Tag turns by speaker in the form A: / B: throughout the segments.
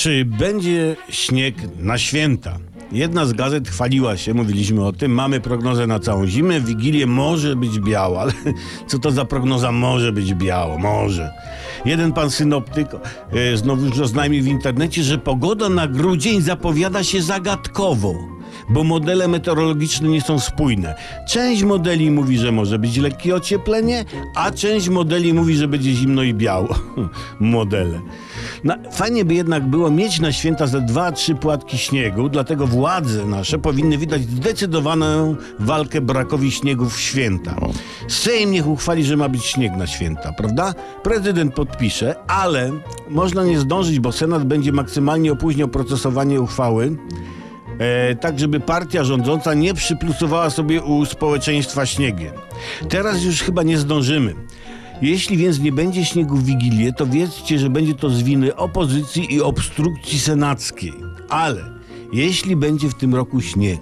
A: Czy będzie śnieg na święta? Jedna z gazet chwaliła się, mówiliśmy o tym, mamy prognozę na całą zimę, Wigilię może być biało, ale co to za prognoza może być biało? Może. Jeden pan synoptyk e, znowu oznajmił w internecie, że pogoda na grudzień zapowiada się zagadkowo bo modele meteorologiczne nie są spójne. Część modeli mówi, że może być lekkie ocieplenie, a część modeli mówi, że będzie zimno i biało. Modele. No, fajnie by jednak było mieć na święta ze dwa, trzy płatki śniegu, dlatego władze nasze powinny widać zdecydowaną walkę brakowi śniegu w święta. Sejm niech uchwali, że ma być śnieg na święta, prawda? Prezydent podpisze, ale można nie zdążyć, bo Senat będzie maksymalnie opóźniał procesowanie uchwały e, tak żeby partia rządząca nie przyplusowała sobie u społeczeństwa śniegiem. Teraz już chyba nie zdążymy. Jeśli więc nie będzie śniegu w Wigilię, to wiedzcie, że będzie to z winy opozycji i obstrukcji senackiej. Ale jeśli będzie w tym roku śnieg,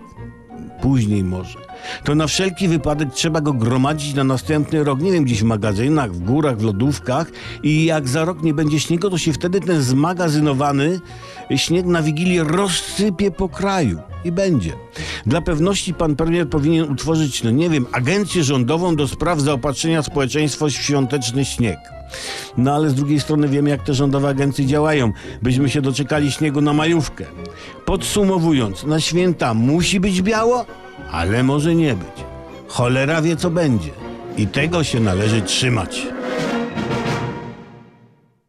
A: później może, to na wszelki wypadek trzeba go gromadzić na następny rok, nie wiem, gdzieś w magazynach, w górach, w lodówkach. I jak za rok nie będzie śniegu, to się wtedy ten zmagazynowany śnieg na Wigilię rozsypie po kraju i będzie. Dla pewności pan premier powinien utworzyć, no nie wiem, agencję rządową do spraw zaopatrzenia społeczeństwa w świąteczny śnieg. No ale z drugiej strony wiemy, jak te rządowe agencje działają. Byśmy się doczekali śniegu na majówkę. Podsumowując, na święta musi być biało, ale może nie być. Cholera wie, co będzie. I tego się należy trzymać.